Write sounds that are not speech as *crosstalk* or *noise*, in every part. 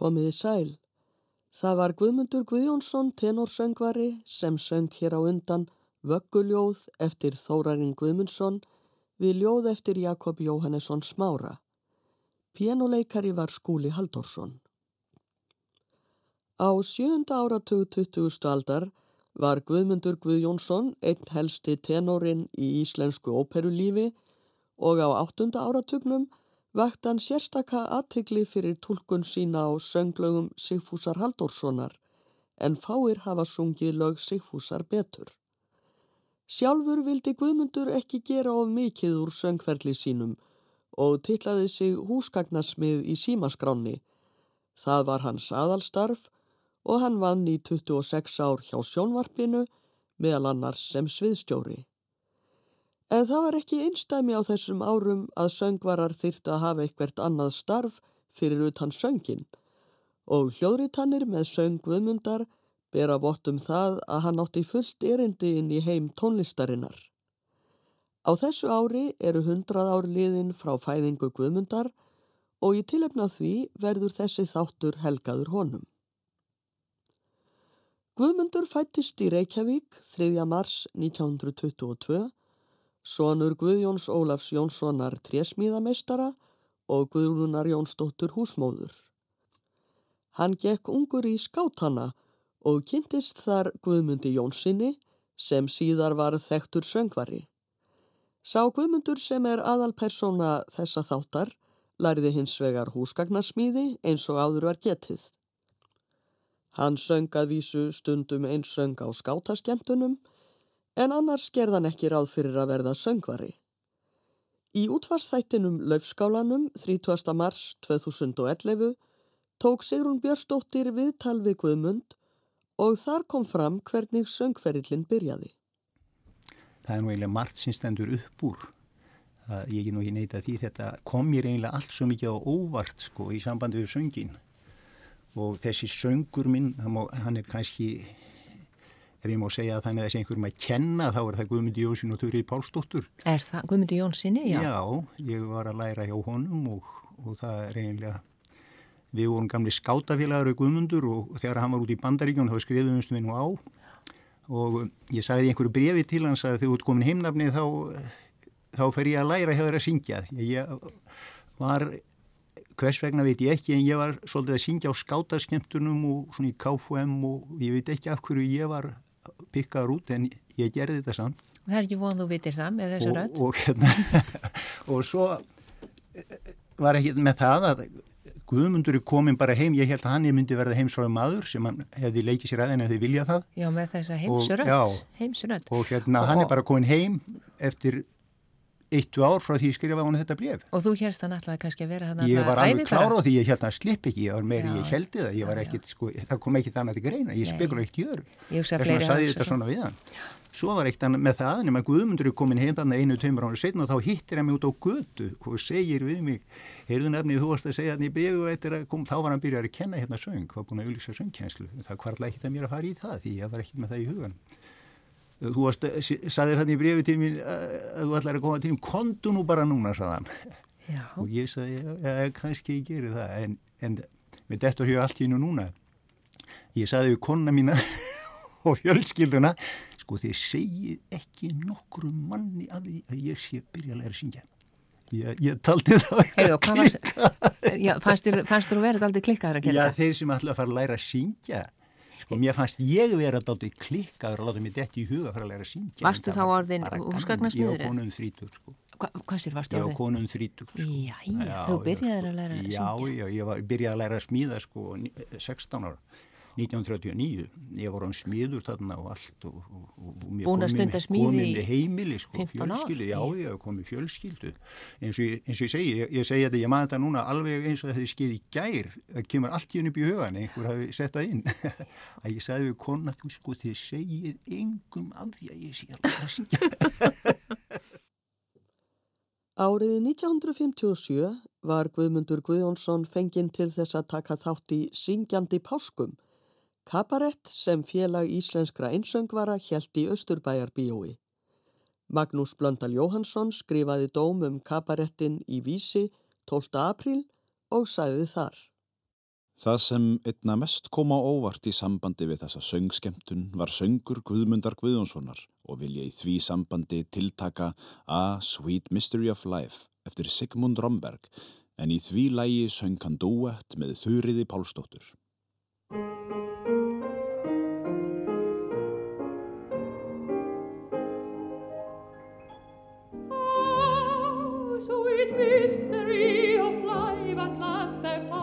Komiði sæl. Það var Guðmundur Guðjónsson tenorsöngvari sem söng hér á undan Vögguljóð eftir Þórarin Guðmundsson við ljóð eftir Jakob Jóhannesson Smára. Pianoleikari var Skúli Halldórsson. Á sjönda áratug 20. aldar var Guðmundur Guðjónsson einn helsti tenorin í íslensku óperulífi og á áttunda áratugnum vakt hann sérstaka aðtegli fyrir tólkun sína á sönglögum Sigfúsar Haldórssonar en fáir hafa sungið lög Sigfúsar betur. Sjálfur vildi Guðmundur ekki gera of mikið úr söngferli sínum og tillaði sig húsgagnasmið í símaskráni. Það var hans aðalstarf og hann vann í 26 ár hjá sjónvarpinu meðal annars sem sviðstjóri. En það var ekki einstæmi á þessum árum að söngvarar þyrta að hafa eitthvert annað starf fyrir utan söngin og hljóðritannir með söngvöðmundar bera vott um það að hann átti fullt erindi inn í heim tónlistarinnar. Á þessu ári eru hundrað ár liðin frá fæðingu Guðmundar og í tilefna því verður þessi þáttur helgaður honum. Guðmundur fættist í Reykjavík 3. mars 1922 sonur Guðjóns Ólafs Jónssonar trésmíðameistara og Guðrunar Jónsdóttur húsmóður. Hann gekk ungur í skátana og kynntist þar Guðmundi Jónssoni sem síðar var þektur söngvari. Sá Guðmundur sem er aðalpersona þessa þáttar læriði hins vegar húsgagnarsmíði eins og áður var getið. Hann söngað vísu stundum eins söng á skátaskemtunum en annars gerðan ekki ráð fyrir að verða söngvari. Í útvarsþættinum Laufskálanum 30. mars 2011 tók Sigrun Björnsdóttir viðtal við Guðmund og þar kom fram hvernig söngferillin byrjaði. Það er nú eiginlega margt sem stendur upp úr. Það, ég er nú ekki neyta því þetta kom mér eiginlega allt svo mikið á óvart sko í sambandi við söngin og þessi söngur minn, hann er kannski ef ég má segja að þannig að þessi einhverjum að kenna þá er það Guðmundi Jónsson og Þurrið Pálsdóttur. Er það Guðmundi Jónssoni? Já. Já, ég var að læra hjá honum og, og það er eiginlega, við vorum gamli skátafélagur í Guðmundur og þegar hann var út í bandaríkjón þá skriðumstum við nú á og ég sagði einhverju brefi til hans að þegar þú ert komin heimnafni þá, þá fer ég að læra hjá þér að syngja. Ég var hvers vegna veit ég ekki en ég var svolítið að syngja á skátaskemtunum og svona í KFM og ég veit ekki af hverju ég var pikkaður út en ég gerði þetta samt. Það er ekki von þú vitir það með þessu rödd. Og, hérna, *laughs* og svo eh, var ekki með það að Guðmundur er komin bara heim, ég held að hann myndi verða heimsröðu maður sem hann hefði leikið sér aðeins en hefði viljað það. Já með þess að heimsrödd. Heimsrödd. Og hérna og, hann er bara komin heim eftir eittu ár frá því skrifaði hann þetta bref. Og þú hérst hann alltaf kannski að vera hann að Ég var alveg klára á því ég held að slipp ekki, ég var meiri, ég heldi það, ég var ekkit, sko, það kom ekki þannig að greina, ég spekula ekkert í öðru. Þess vegna saði ég þetta svona við hann. Svo var eitt með það aðnum að Guðmundur er komin heim þannig einu tömur ánur setn og þá hittir hann mig út á götu. Og segir við mig, heyrðu nefnið þú varst að segja þannig brefi þá var hann byrjað að kenna hérna söng, var þú varst, saðir hann í brefi til mín að þú ætlar að koma til mín, kontu nú bara núna, saðan. Og ég saði, ja, kannski ég gerir það, en, en við dettur hér allt í nú núna. Ég saði við konna mína *laughs* og fjölskylduna, sko þið segið ekki nokkru manni af því að ég sé byrja að læra að syngja. Ég, ég taldi það var, já, fannst þú verið aldrei klikkaður að gera Já, þeir sem ætla að fara að læra að syngja Sko, mér fannst ég verið að dátu klikkaður og láta mér detti í huga fara að læra að syngja. Varstu þá orðin húsgagnasmiður? Ég var konun þrítur, sko. Hva, Hvað sér varstu orðin? Ég var konun þrítur, sko. Já, já, þú byrjaði að læra að syngja. Já, já, ég var, byrjaði að læra smíða, sko, 16 ára 1939, ég var án smiður þarna og allt og, og, og að smíði í heimili sko, fjölskyldu, já ég hef komið fjölskyldu. Eins og, eins og ég segi, ég, ég segi þetta, ég maður þetta núna alveg eins og þetta skeið í gær, það kemur allt í hennu upp í hugan, einhver hafi sett það inn. *laughs* Að ég sagði við konna þú sko þið segið engum af því að ég sé að *laughs* Árið 1957 var Guðmundur Guðjónsson fenginn til þess að taka þátt í Syngjandi páskum Kabarett sem félag íslenskra einsöngvara hjælt í Östurbæjarbíói. Magnús Blöndal Jóhansson skrifaði dóm um kabarettin í Vísi 12. apríl og sæði þar. Það sem einna mest kom á óvart í sambandi við þessa söngskemtun var söngur Guðmundar Guðjónssonar og vil ég í því sambandi tiltaka A Sweet Mystery of Life eftir Sigmund Romberg en í því lægi söng hann dúett með Þuriði Pálsdóttur. great mystery of life at last I find.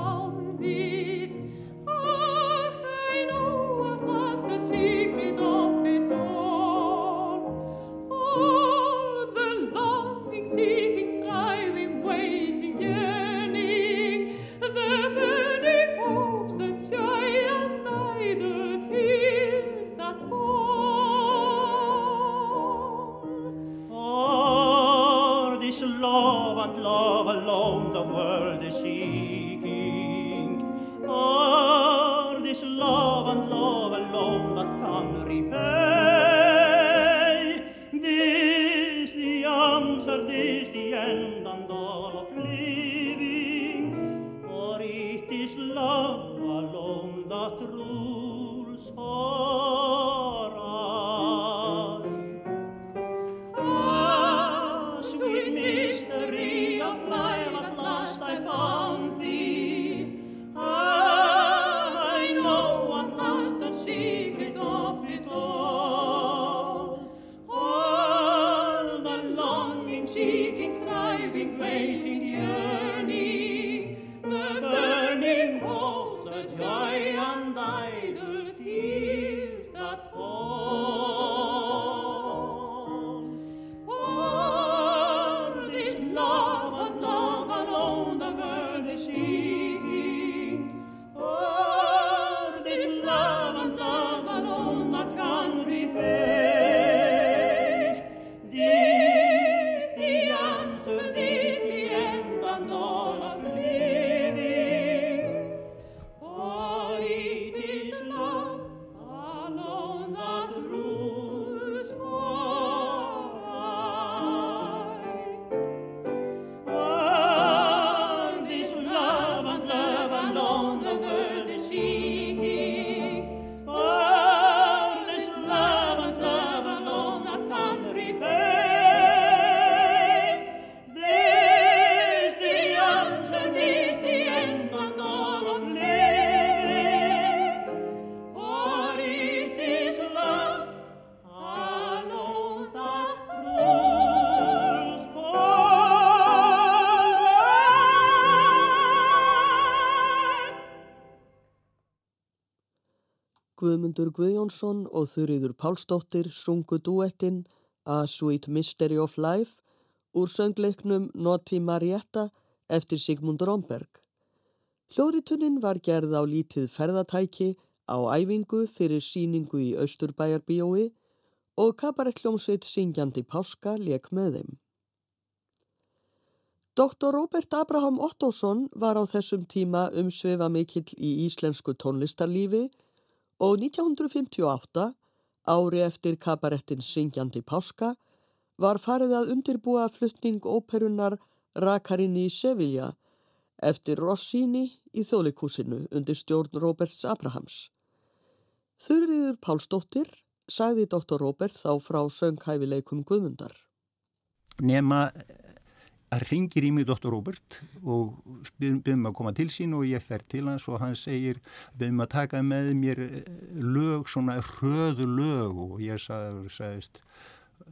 and love alone the world is seeking. Guðmundur Guðjónsson og Þurriður Pálsdóttir sungu duettinn A Sweet Mystery of Life úr söngleiknum Noti Marietta eftir Sigmund Romberg. Hljóritunnin var gerð á lítið ferðatæki á æfingu fyrir síningu í Östurbæjarbíói og kabarettljómsveit Syngjandi Páska leik með þeim. Dr. Robert Abraham Ottosson var á þessum tíma umsvefa mikill í íslensku tónlistarlífi og 1958 Ári eftir kabarettin Syngjandi Páska var farið að undirbúa fluttning óperunar Rakarinn í Sevilla eftir Rossini í þjóðleikúsinu undir stjórn Roberts Abrahams. Þurriður Pálsdóttir sagði Dr. Robert þá frá sönghæfileikum Guðmundar. Nema að ringir í mig Dr. Robert og byrjum að koma til sín og ég fer til hans og hann segir byrjum að taka með mér eh, lög, svona hröðu lög. Og ég sagði, sagðist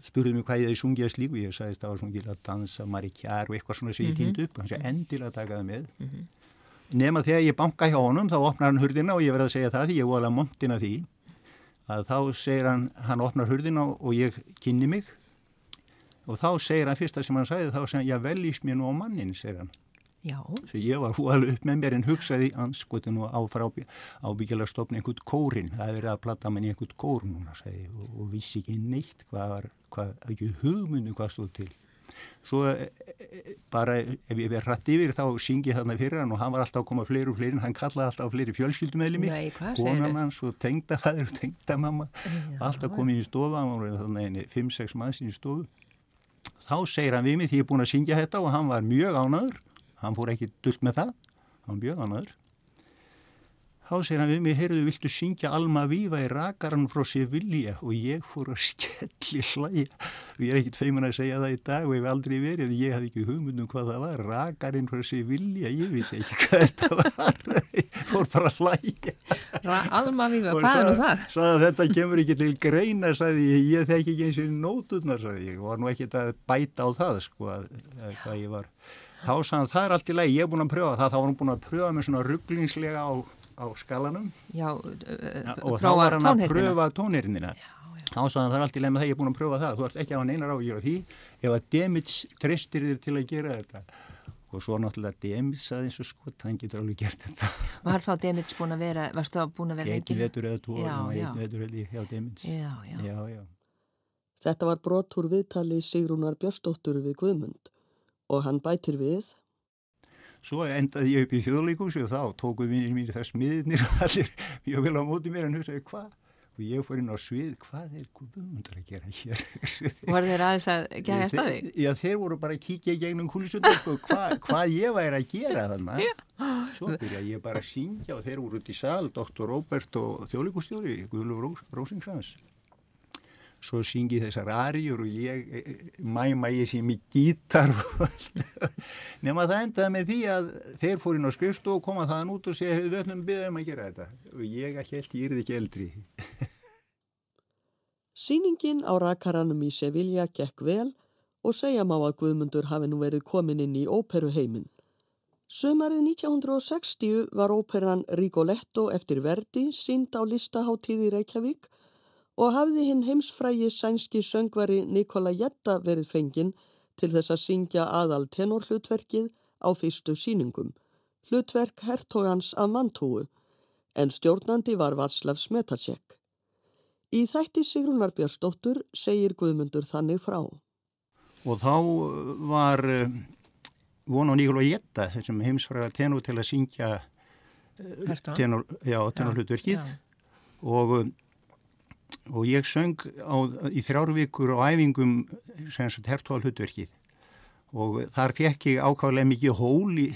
spurði mig hvað ég sungið að slíku. Ég sagðist að það var sungið að dansa marikjar og eitthvað svona sem ég týndi upp, hann sagði endilega að taka það með. Mm -hmm. nema þegar ég banka hjá honum þá opnar hann hurdina og ég verði að segja það því ég var alveg montin af því að þá segir hann, hann opnar hurdina og ég kynni mig og þá segir hann fyrsta sem hann sagði þá segir hann, já velís mér nú á mannin, segir hann. Já. Svo ég var alveg upp með mér en hugsaði anskotin nú áfra ábyggjala stofna einhvern kórin, það er verið að platta mann í einhvern kór núna, segi og, og vissi ekki neitt hvað var, hvað, ekki hugmunni hvað stóð til. Svo e, e, bara ef ég verði hratt yfir þá syngi ég þarna fyrir hann og hann var alltaf að koma fleiri og fleiri, hann kallaði alltaf fleiri fjölskyldumæli mig, konan hans og tengdafæður og tengdamamma, alltaf komið í stofa, hann var þannig 5-6 manns í stofu þá segir hann við mig því ég er búin að syngja þetta og hann var mjög ánaður hann fór ekki dullt með það. Hann var mjög ánaður þá segir hann við mig, heyrðu, viltu syngja Alma Víva í rakaran frá Sevilla? Og ég fór að skelli hlæja. Og ég er ekkit feimin að segja það í dag og ég hef aldrei verið, ég haf ekki hugmyndum hvað það var, rakarinn frá Sevilla ég vissi ekki hvað þetta var. *laughs* Fór bara að hlæja. Alma Víva, hvað er nú það? Saði þetta kemur ekki til greina sagði ég, ég þekki ekki eins og nóturnar sagði ég, var nú ekki að bæta á það sko, að, að hvað ég var. Þá sagði hann, það er allt í lagi, ég er búin að pröfa það. Þá var hann búin að pröfa með svona rugglingslega á á skalanum. Já, uh, og þá var hann að pröfa tónirindina þá sagði hann það er allt í leið með það ég er búin að pröfa það þú ert ekki á neinar á að gera því. Ef að Demits tristir þér til að gera þetta. Og svo náttúrulega Demits að eins og skott, hann getur alveg gert þetta. Var þá Demits búin að vera varstu þá búin að vera ekki? Einn vetur eða tvo einn vetur eða hjá Demits. Já, já. Já, Þetta var brot úr viðtali Sigrúnar Björnsdóttur við Guðmund. Og hann bætir við Svo endaði ég upp í þjóðleikúsi og þá tóku vinnir mín þess miðnir og *laughs* allir mjög vel á móti mér en hugsaði hvað? Og ég fór inn á svið, hvað er Guðmundur að gera hér? *laughs* Var þeir aðeins að gæja staði? Já, þeir voru bara að kíkja í gegnum kulisundar hva, hvað ég væri að gera þannig. Svo byrjaði ég bara að syngja og þeir voru út í sal, Dr. Robert og þjóðleikústjóri, Guðlur Rósingskrans svo syngi þessar arjur og ég e, e, mæma ég sem í gítar *laughs* nema það endaði með því að þeir fór inn á skrifstu og koma þaðan út og segja við öllum byggðum að gera þetta. Og ég að held ég er ekki eldri. *laughs* Sýningin á rakaranum í Sevilla gekk vel og segja má að Guðmundur hafi nú verið komin inn í óperuheimin Sömarið 1960 var óperan Rigoletto eftir Verdi sínd á listaháttíði Reykjavík og hafði hinn heimsfrægi sænski söngvari Nikola Jetta verið fenginn til þess að syngja aðal tenorhlutverkið á fyrstu síningum, hlutverk hertogans af mantúu, en stjórnandi var Václav Smetacek. Í þætti Sigrunar Björnsdóttur segir Guðmundur þannig frá. Og þá var eh, vonu Nikola Jetta, þessum heimsfræga tenor til að syngja eh, tenor, já, tenorhlutverkið og eh, og ég söng á, í þrjárvíkur á æfingum hertóal hlutverkið og þar fekk ég ákvæmlega mikið hól í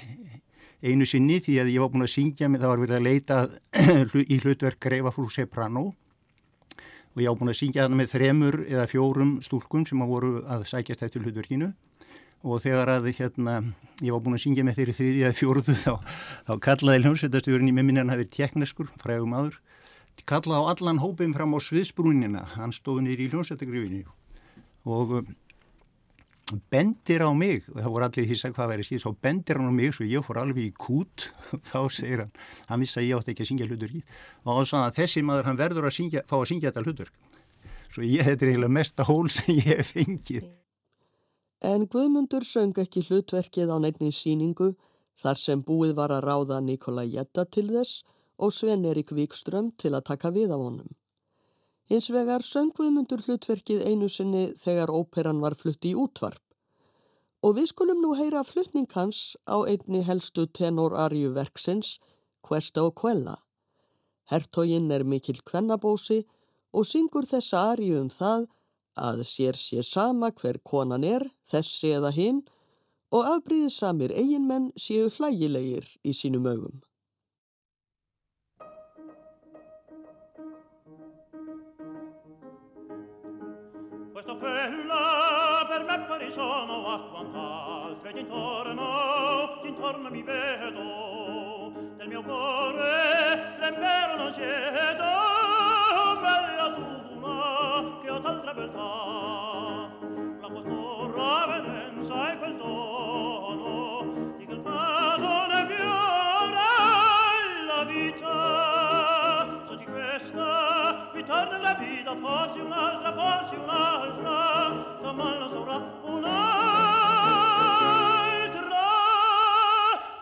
einu sinni því að ég var búin að syngja með það var verið að leita *clears throat* í hlutverk Greifa frú Seprano og ég var búin að syngja þarna með þremur eða fjórum stúlkum sem að voru að sækjast eftir hlutverkinu. Og þegar að hérna, ég var búin að syngja með þeirri þriði eða fjóruðu þá, þá kallaði hljómsveitastöðurinn í með minna hann hafið tekneskur, frægum aður kalla á allan hópin fram á sviðsbrúnina, hann stóð nýri í hljómsættagrifinu og um, bendir á mig, og það voru allir hissa hvað verið síðan, þá bendir hann á mig svo ég fór alveg í kút. *laughs* Þá segir hann, hann vissi að ég átti ekki að syngja hlutur í og þá sagði hann þessi maður hann verður að syngja, fá að syngja þetta hlutur svo ég, þetta er eiginlega mesta hól sem ég hef fengið. En Guðmundur söng ekki hlutverkið á nefni síningu þar sem búið var að ráða Nikola Jetta til þess og Sven Erik Víkström til að taka við af honum. Hins vegar söngviðmundur hlutverkið einu sinni þegar óperan var flutti í útvarp. Og við skulum nú heyra flutning hans á einni helstu tenor-arju verksins, Questa og Quella. Hertoginn er mikil kvennabósi og syngur þessa ariu um það að sér sé sama hver konan er, þessi eða hinn og afbríðið samir eiginmenn séu hlægilegir í sínum augum. questo quella per me pari sono a quant'altre d'intorno d'intorno mi vedo. Del mio cuore l'embero non cedo bella d'una che ho t'altra beltà. La vostra venenza e quel dono vita porci un'altra, porci un'altra, da mal non saprà un'altra,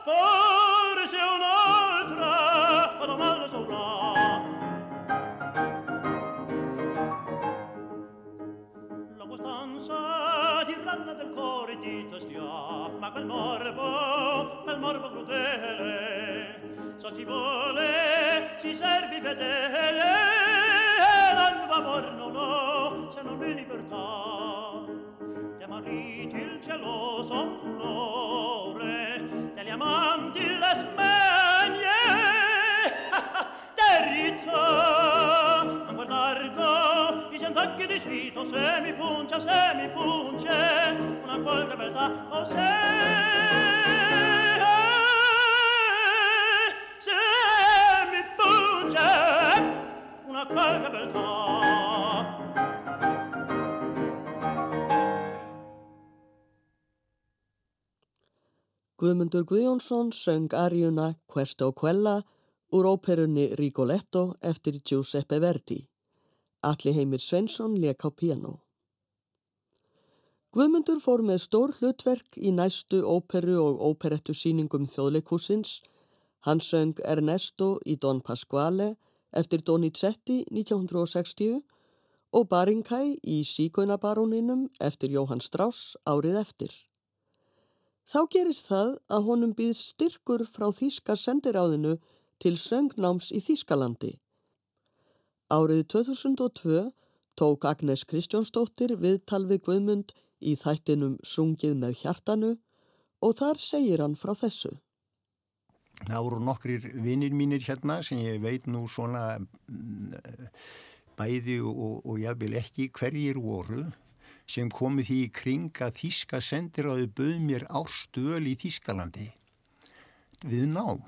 forse un'altra, da mal non saprà. La costanza di ranna del cuore di testia, ma quel morbo, quel morbo crudele, so ti vuole, ci servi fedele, de mariti il geloso furore degli amanti le spegne. *laughs* Derrita a guardargo i centocchi di svito se mi punce se mi punce una qualche beltà o se se mi punce una qualche beltà Guðmundur Guðjónsson söng ariuna Questo Quella úr óperunni Rigoletto eftir Giuseppe Verdi. Alli Heimir Svensson leik á piano. Guðmundur fór með stór hlutverk í næstu óperu og óperettu síningum þjóðleikúsins. Hann söng Ernesto í Don Pasquale eftir Donizetti 1960 og Barinkai í Sígaunabaróninum eftir Jóhann Strauss árið eftir. Þá gerist það að honum býð styrkur frá Þíska sendiráðinu til söngnáms í Þískalandi. Árið 2002 tók Agnes Kristjónsdóttir við Guðmund í þættinum Sungið með hjartanu og þar segir hann frá þessu. Það voru nokkrir vinnir mínir hérna sem ég veit nú svona mm, bæði og, og jáfnvel ekki hverjir voru sem komið því í kring að Þíska sendiráði bauð mér árstöl í Þískalandi við nám.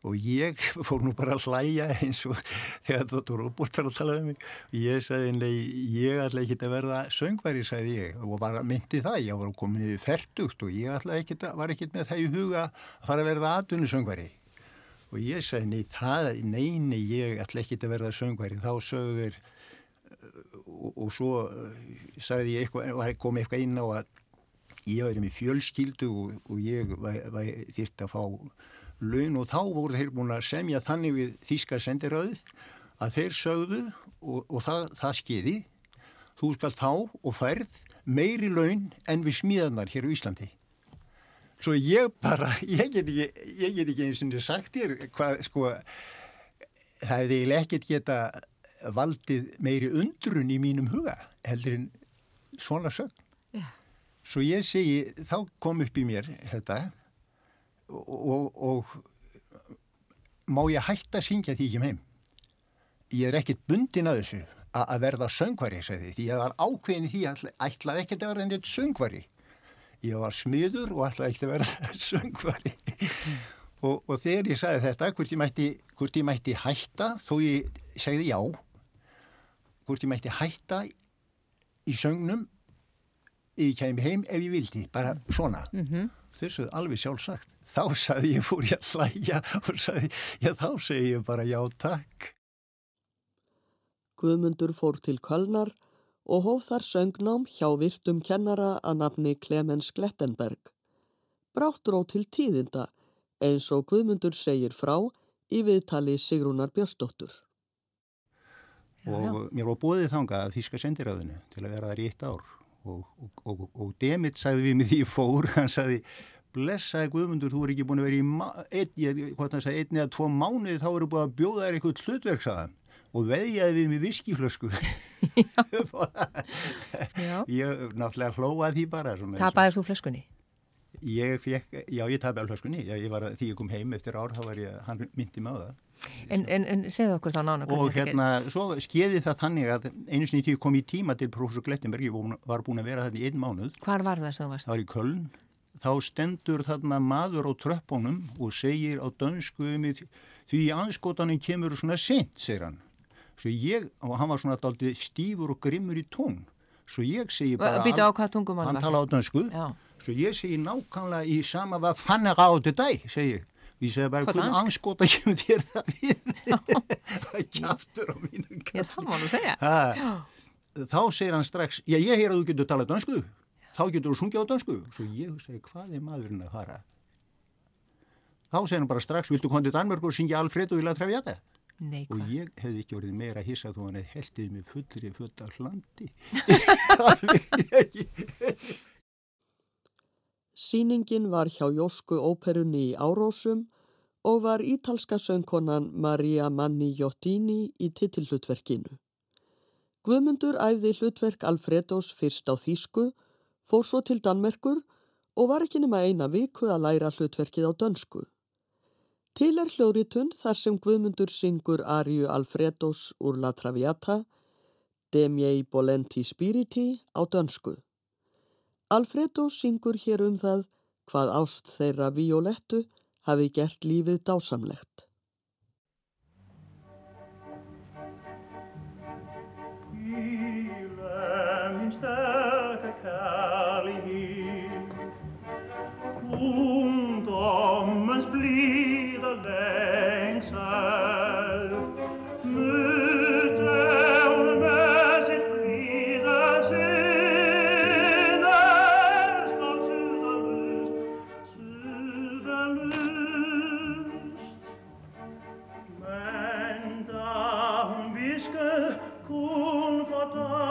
Og ég *laughs* fór nú bara að hlæja eins og *laughs* þegar Dr. Robert var að tala um mig. Og ég sagði nei, ég ætla ekki að verða söngværi, sagði ég. Og var að myndi það, ég var komin yfir ferdugt og ég ætla ekki að, var ekki með það í huga að fara að verða atvinni söngværi og ég sagði nei, það, neini, ég ætla ekki að verða söngværi, þá sögðu þeir og, og svo sagði ég eitthvað, kom eitthvað inn á að ég væri með fjölskyldu og, og ég þýrt að fá laun og þá voru þeir búin að semja þannig við Þíska sendiröðið að þeir sögðu og, og það, það skeiði þú skal þá og færð meiri laun en við smíðanar hér á Íslandi. Svo ég bara *laughs* ég get ekki, ég get ekki eins og sagt þér hvað sko það hefði ekkert geta valdið meiri undrun í mínum huga heldur en svona sögn. Yeah. svo ég segi þá kom upp í mér þetta og, og má ég hætta að syngja því ekki heim? Ég er ekkit bundin að þessu að verða söngvari því ég var ákveðin því að ætlaði ekkert að verða einnig söngvari. Ég var smiður og ætlaði ekkert að verða *laughs* söngvari. Og, og þegar ég sagði þetta hvort ég mætti, hvort ég mætti hætta þó ég segði já hvort ég mætti hætta í söngnum ég kemi heim ef ég vildi bara svona mm -hmm. þessu alveg sjálfsagt þá sagði ég fór ég að slæja og sagði, já þá segi ég bara já takk. Guðmundur fór til Kölnar og hóf þar söngnám hjá virtum kennara að nafni Clemens Glettenberg. Brátt ró til tíðinda eins og Guðmundur segir frá í viðtali Sigrúnar Björnsdóttur. Og mér var bóðið þangað að Þíska sendiræðinu til að vera þar í eitt ár. Og, og, og, og Demit sagði við mig því *laughs* ég fór, hann sagði blessaði Guðmundur, þú er ekki búin að vera í einn, einn eða tvo mánuði þá eru búin að bjóða þér eitthvað hlutverk, sagðan og veðjaði við mig viskiflösku *laughs* *laughs* ég náttúrulega hlóaði því bara Tapaðist þú flöskunni? Ég fekk, já ég tapaði flöskunni. Já, ég var, því ég kom heim eftir ár þá var ég, hann myndi með það En, en, en segðu okkur þá nána og hérna, svo skeiði það þannig að einu sinni tíu kom í tíma til professor Glettenberg ég var búin að vera þetta í einn mánuð. Hvar var það sem þú varst? Það var í Köln. Þá stendur þarna maður á tröppunum og segir á dönsku því anskotaninn kemur svona sent, segir hann. Svo ég, og hann var svona daldi stífur og grimmur í tón. Svo ég segi bara hann tala á dönsku. Já. svo ég segi nákvæmlega í sama hvað fann er á þetta dæ, segi hvernig anskóta kemur þér það við? Það *laughs* kæftur á mínum. Já, það má nú segja. Þá segir hann strax, já ég heyr að þú getur talað dansku, þá getur þú sungið á dansku. Svo ég segi, hvað er maðurinn að fara? Þá segir hann bara strax, viltu kondið Danmörk og syngja Alfredo í La Traviata? Nei, og ég hefði ekki verið meira hissað þó hann hefði heldið mig fullri fulla hlandi. *laughs* *laughs* Sýningin var hjá Jósku óperunni í Árósum og var ítalska söngkonan Maria Manni Jottini í titillutverkinu. Guðmundur æfði hlutverk Alfredos fyrst á Þýsku, fór svo til Danmerkur og var ekki nema eina viku að læra hlutverkið á dönsku. Til er hljóritun þar sem Guðmundur syngur Ariu Alfredos úr La Traviata, Demiei Bolenti Spiriti á dönsku. Alfredo syngur hér um það hvað ást þeirra Violettu hafi gert lífið dásamlegt. Íle minn sterka Ewigke, cum fatal,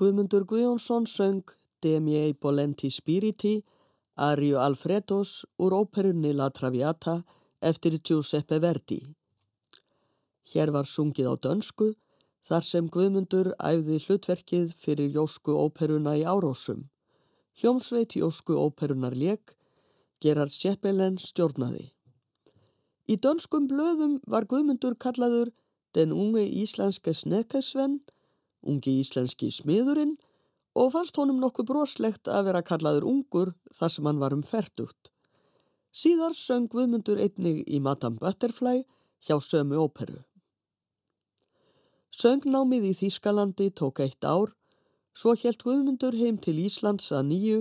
Guðmundur Guðjónsson söng De miei bolenti spiriti Ariu Alfredos úr óperunni La Traviata eftir Giuseppe Verdi. Hér var sungið á dönsku þar sem Guðmundur æfði hlutverkið fyrir Jósku óperuna í Árósum. Hljómsveit Jósku óperunar lék, Gerard Sjeppelen stjórnaði. Í dönskum blöðum var Guðmundur kallaður den unge íslenske snekesvenn ungi íslenski smiðurinn og fannst honum nokkuð broslegt að vera kallaður ungur þar sem hann var um færtugt. Síðar söng Guðmundur einnig í Madame Butterfly hjá sömu óperu. Söngnámið í Þýskalandi tók eitt ár, svo helt Guðmundur heim til Íslands að nýju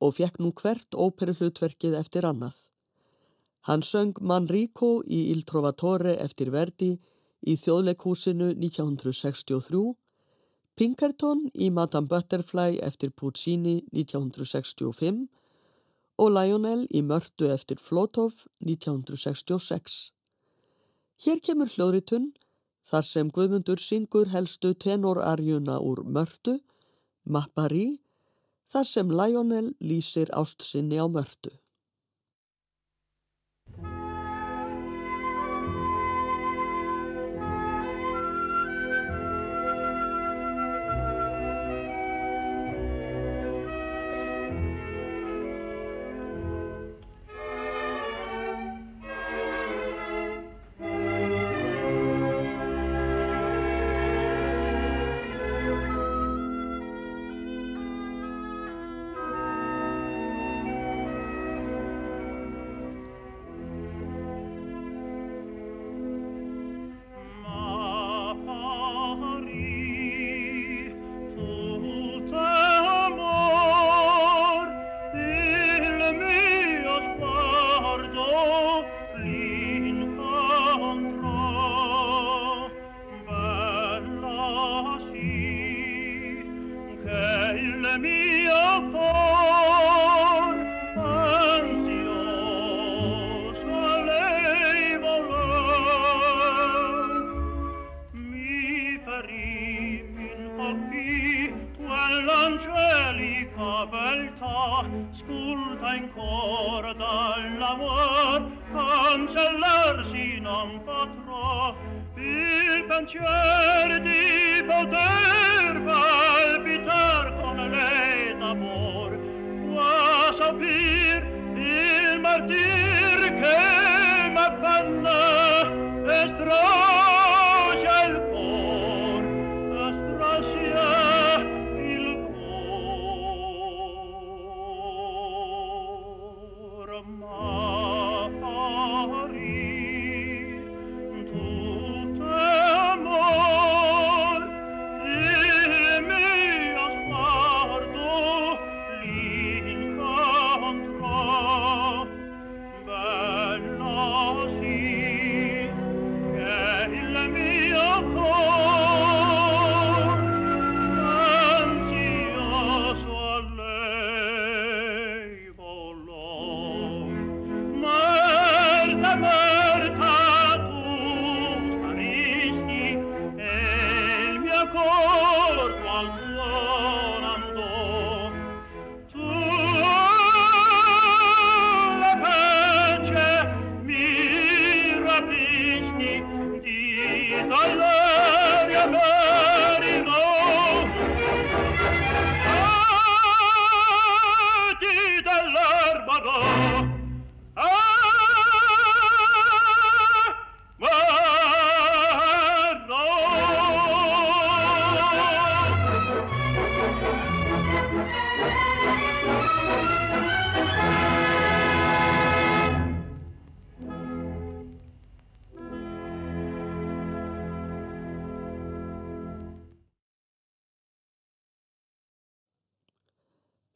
og fekk nú hvert óperuhlutverkið eftir annað. Hann söng Manrico í Il Trovatore eftir Verdi í þjóðleikhúsinu 1963 Pinkerton í Madame Butterfly eftir Puccini 1965 og Lionel í Mörtu eftir Flótov 1966. Hér kemur hljóðritun þar sem Guðmundur syngur helstu tenorarjuna úr Mörtu, Mappari, þar sem Lionel lýsir ástsinni á Mörtu.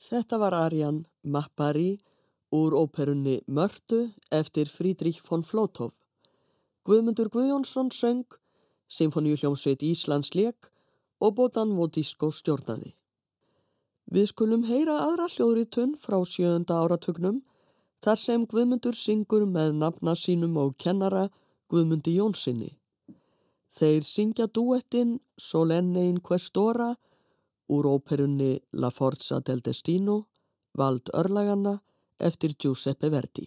Þetta var Arjan Mappari úr óperunni Mörtu eftir Frídrík von Flótov. Guðmundur Guðjónsson söng, Sinfoníu hljómsveit Íslands leik og Botan Vodísko stjórnaði. Við skulum heyra aðra hljóðritun frá sjönda áratugnum þar sem Guðmundur syngur með nafna sínum og kennara Guðmundi Jónssoni. Þeir syngja duettinn Solenne in Questora úr óperunni La Forza del Destino, vald örlaganna eftir Giuseppe Verdi.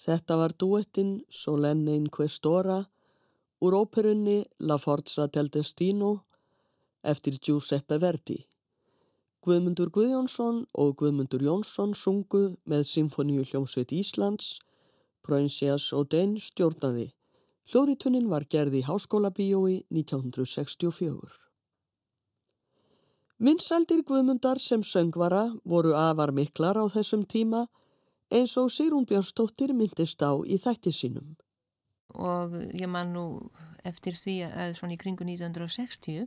Þetta var duettinn Solenne in Questora úr óperunni La Forza del Destino eftir Giuseppe Verdi. Guðmundur Guðjónsson og Guðmundur Jónsson sungu með Symfoníu hljómsveit Íslands, Proincias Oden stjórnaði. Hljóritunnin var gerð í Háskóla bíói 1964. Vinsældir Guðmundar sem söngvara voru afar miklar á þessum tíma eins og Sigrún Björnstóttir myndist á í þætti sínum. Og ég man nú eftir því að svona í kringu 1960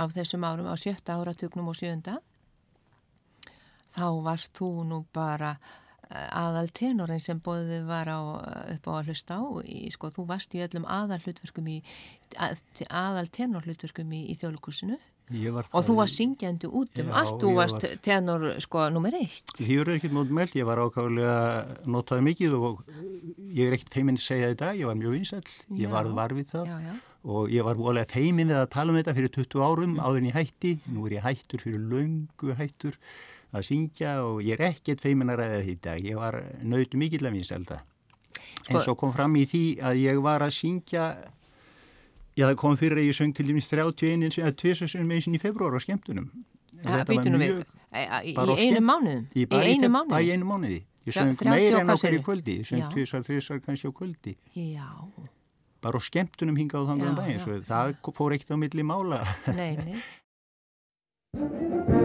af þessum árum á sjötta áratugnum og sjönda þá varst þú nú bara eh, aðal tenorin sem bóðið var á, upp á að hlusta á í, sko, þú varst í öllum aðal aðal tenorhlutverkum í, í þjóðlukursinu og þú var syngjandi út um allt, þú varst var... tenor sko nummer eitt. Því eru ekkert mótmælt, ég var ákvæmlega notaði mikið og ég er ekkert feiminn að segja þetta, ég var mjög vinsall ég var varfið það já, já. og ég var volið feiminn við að tala um þetta fyrir 20 árum mm. áður en ég hætti, nú er ég hættur fyrir löngu hættur að syngja og ég er ekkert feiminn að ræða þetta ég var nöytu mikill að vinsælda. Sko... en svo kom fram í því að ég var að syngja Já, það kom fyrir að ég söng til dæmis 31 eða 2 meðsinn í februar á skemmtunum. Ja, Býtunum við, í einu mánuðum? Í einu mánuði? Bara í einu mánuði. Ég söng meira en okkar í kvöldi, ég söng 2-3 kannski á kvöldi. Já. Bara á skemmtunum hingað á að daginn, svo það fór ekkert á milli mála. Nei, nei. *laughs*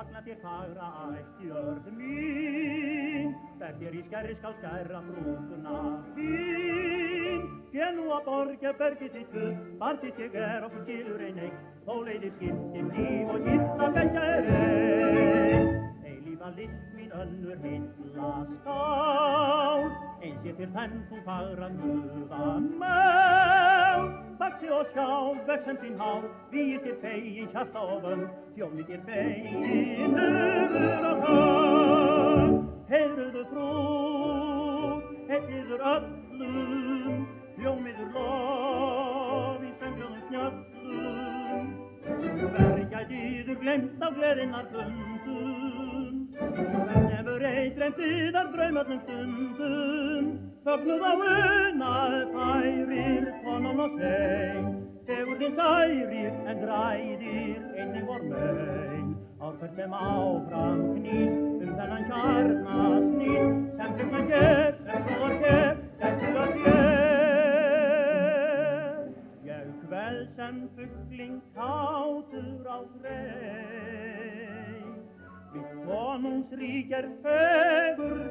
fagna þér fagra ætt jörð mín. Þér í skerri skal skerra frúkuna þín. Ég nú að borga bergið þitt guð Bartið ég er og skilur ein eitt Þó leiðir skiptir líf og gifta velja er einn Eilífa list mín önnur hilla skál Eins ég til þenn þú fagra guðan með Vaxi og skál, vexen þín hál, við þér fegin hjarta og vönd, þjónið þér fegin hugur og hall. Heyrðu frú, heitir öllum, hljómiður lof í söngjunum snjöllum. Verkjætiður glemt af gleðinnar fundum, en hefur eitremt yðar draumöllum stundum. Fögnuð á unað færir konan og svein Þegur þinn særir en græðir einnig vor mein. Árferð sem áfram knýst um þennan kjarnas nýst Sem trygnan hér, sem trúar hér, sem trúar hér sem fuggling kátur á grein Við konungsrík er fegurðinn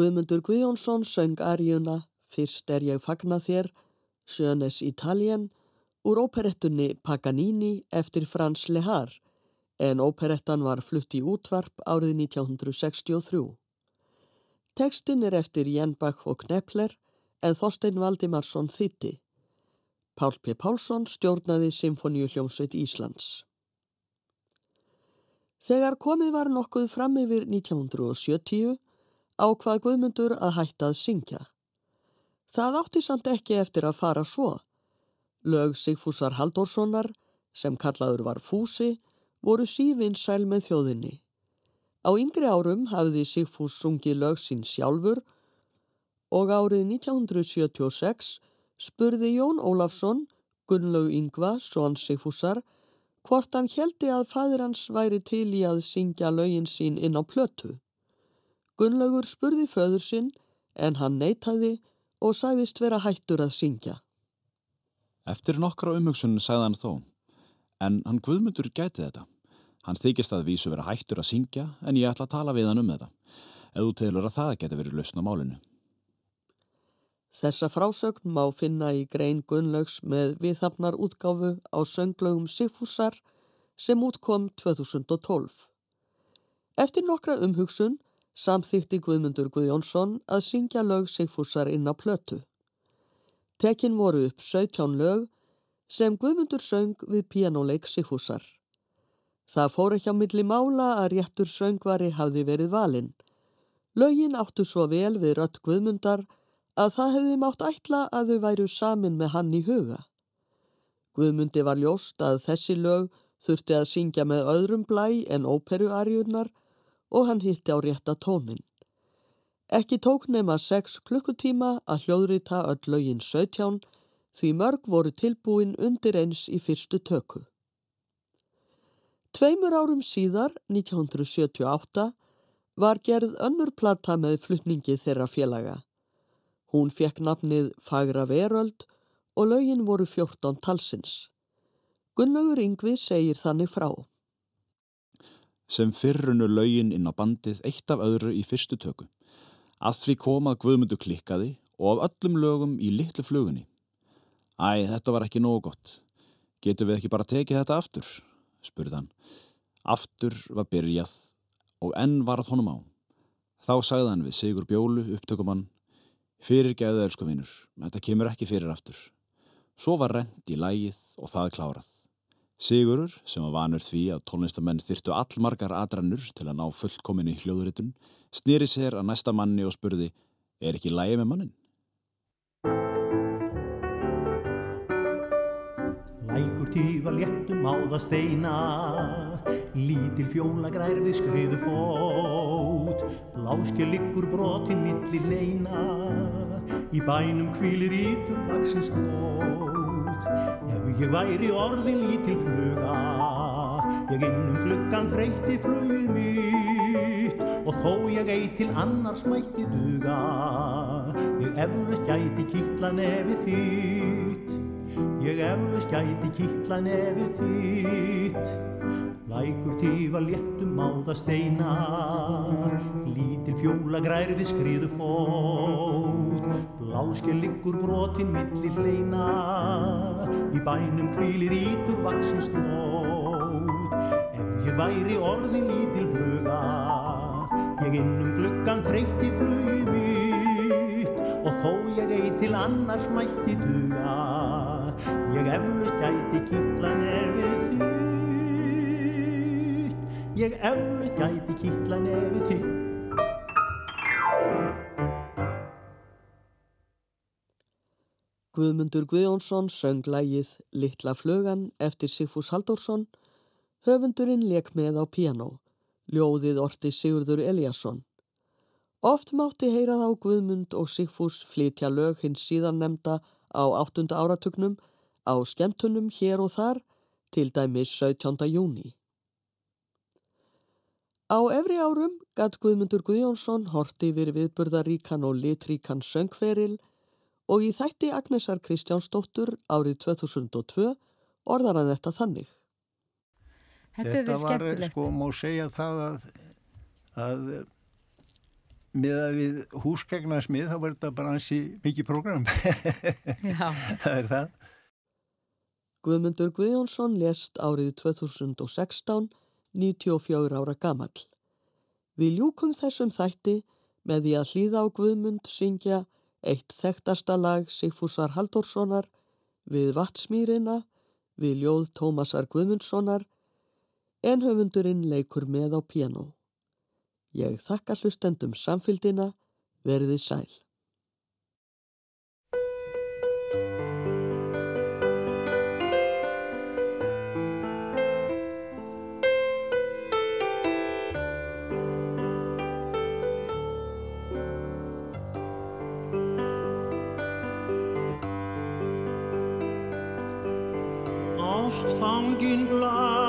Guðmundur Guðjónsson söng arjuna Fyrst er ég fagna þér, Sjönes Italien, úr óperettunni Paganini eftir Frans Lehar, en óperettan var flutt í útvarp árið 1963. Tekstinn er eftir Jennbach og Knepler, en Þorstein Valdimarsson þýtti. Pál P. Pálsson stjórnaði Symfoníu hljómsveit Íslands. Þegar komið var nokkuð fram yfir 1970 ákvað Guðmundur að hætta að syngja. Það átti samt ekki eftir að fara svo. Lög Sigfúsar Halldórssonar, sem kallaður var Fúsi, voru sívinsæl með þjóðinni. Á yngri árum hafði Sigfús sungið lög sín sjálfur og árið 1976 spurði Jón Ólafsson, Gunnlaug Yngva, svon Sigfúsar, hvort hann heldi að fadir hans væri til í að syngja lögin sín inn á plötu. Gunnlaugur spurði föður sinn en hann neytaði og sagðist vera hættur að syngja. Eftir nokkra umhugsun sagði hann þó, en hann Guðmundur gæti þetta. Hann þykist að vísu vera hættur að syngja en ég ætla að tala við hann um þetta, eða þú telur að það geti verið lausn á málinu. Þessa frásögn má finna í grein Gunnlaugs með viðhafnar útgáfu á sönglögum Sigfúsar sem útkom 2012. Eftir nokkra umhugsun samþýtti Guðmundur Guðjónsson að syngja lög Sigfúsar inn á plötu. Tekin voru upp 17 lög sem Guðmundur söng við pianoleik Sigfúsar. Það fór ekki á milli mála að réttur söngvari hafði verið valinn. Lögin áttu svo vel við rött Guðmundar að það hefði mátt ætla að þau væru samin með hann í huga. Guðmundi var ljóst að þessi lög þurfti að syngja með öðrum blæ en óperuarjurnar og hann hitti á rétta tónin. Ekki tók nema 6 klukkutíma að hljóðrita öll lögin 17 því mörg voru tilbúin undir eins í fyrstu tökku. Tveimur árum síðar, 1978, var gerð önnur plata með flutningi þeirra félaga. Hún fekk nafnið Fagra Veröld og lögin voru 14 talsins. Gunnlaugur Yngvi segir þannig frá. Sem fyrrunu lögin inn á bandið eitt af öðru í fyrstu töku. Að því komað Guðmundu klikkaði og af öllum lögum í litlu flugunni. Æ, þetta var ekki nógu gott. Getur við ekki bara tekið þetta aftur? spurði hann. Aftur var byrjað og enn varð honum á. Þá sagði hann við Sigur Bjólu, upptökumann, fyrirgeðu elskuvinur, þetta kemur ekki fyrir aftur. Svo var rent í lægið og það klárað. Sigurur, sem var vanur því að tónlistamenn þyrtu allmargar atrannur til að ná fullkominni hljóðuritun, snýri sér að næsta manni og spurði, er ekki lægið með mannin? Lækur tífa léttum á það steina Lítil fjóla grærði skriðu fót Bláskja liggur brotin milli leina Í bænum kvílir ítur vaksin stót Ef ég væri orðin lítil fluga Ég innum gluggan þreytti flugið mitt. Og þó ég ei til annars mætti duga Ég eflust gæti kýtla nefið þitt. Ég eflust gæti kýtla nefið þitt. Lækur tífa léttum á það steina Lítil fjóla grærði skriðu fót Bláskja liggur brotin milli hleina. Í bænum kvílir ítur vaksin snót. Ef ég væri orðin lítil fluga Ég innum gluggan þreytti flugi mitt. Og þó ég ei til annars mætti duga Ég eflust gæti kýtla nefið þitt. Ég eflust gæti kýtla nefið þitt Guðmundur Guðjónsson söng lægið Littla flugan eftir Sigfús Halldórsson. Höfundurinn leik með á piano. Ljóðið orti Sigurður Eliasson. Oft mátti heyra þá Guðmund og Sigfús flytja lög hins síðan nefnda á áttunda áratugnum á skemmtunum hér og þar til dæmis 17. júni. Á efri árum gatt Guðmundur Guðjónsson horti yfir viðburðaríkan og litríkan söngferil og í þætti Agnesar Kristjánsdóttur árið 2002 orðar hann þetta þannig. Þetta, Þetta var, sko, má segja það að, að með að við húsgagnarsmið þá var þetta bara ansi mikið prógram. Já, *laughs* það er það. Guðmundur Guðjónsson lést árið 2016, 94 ára gamall. Við ljúkum þessum þætti með því að hlýða á Guðmund syngja eitt þekktasta lag Sigfúsar Halldórssonar við Vatsmýrina, við ljóð Tómasar Guðmundssonar, en höfundurinn leikur með á piano. Ég þakka hlustendum samfylgdina, verðið sæl. long in blood.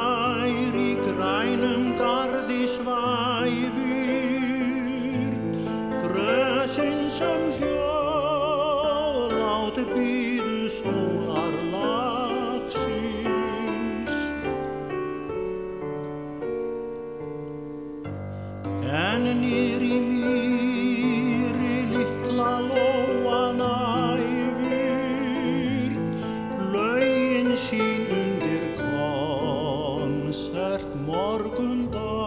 Música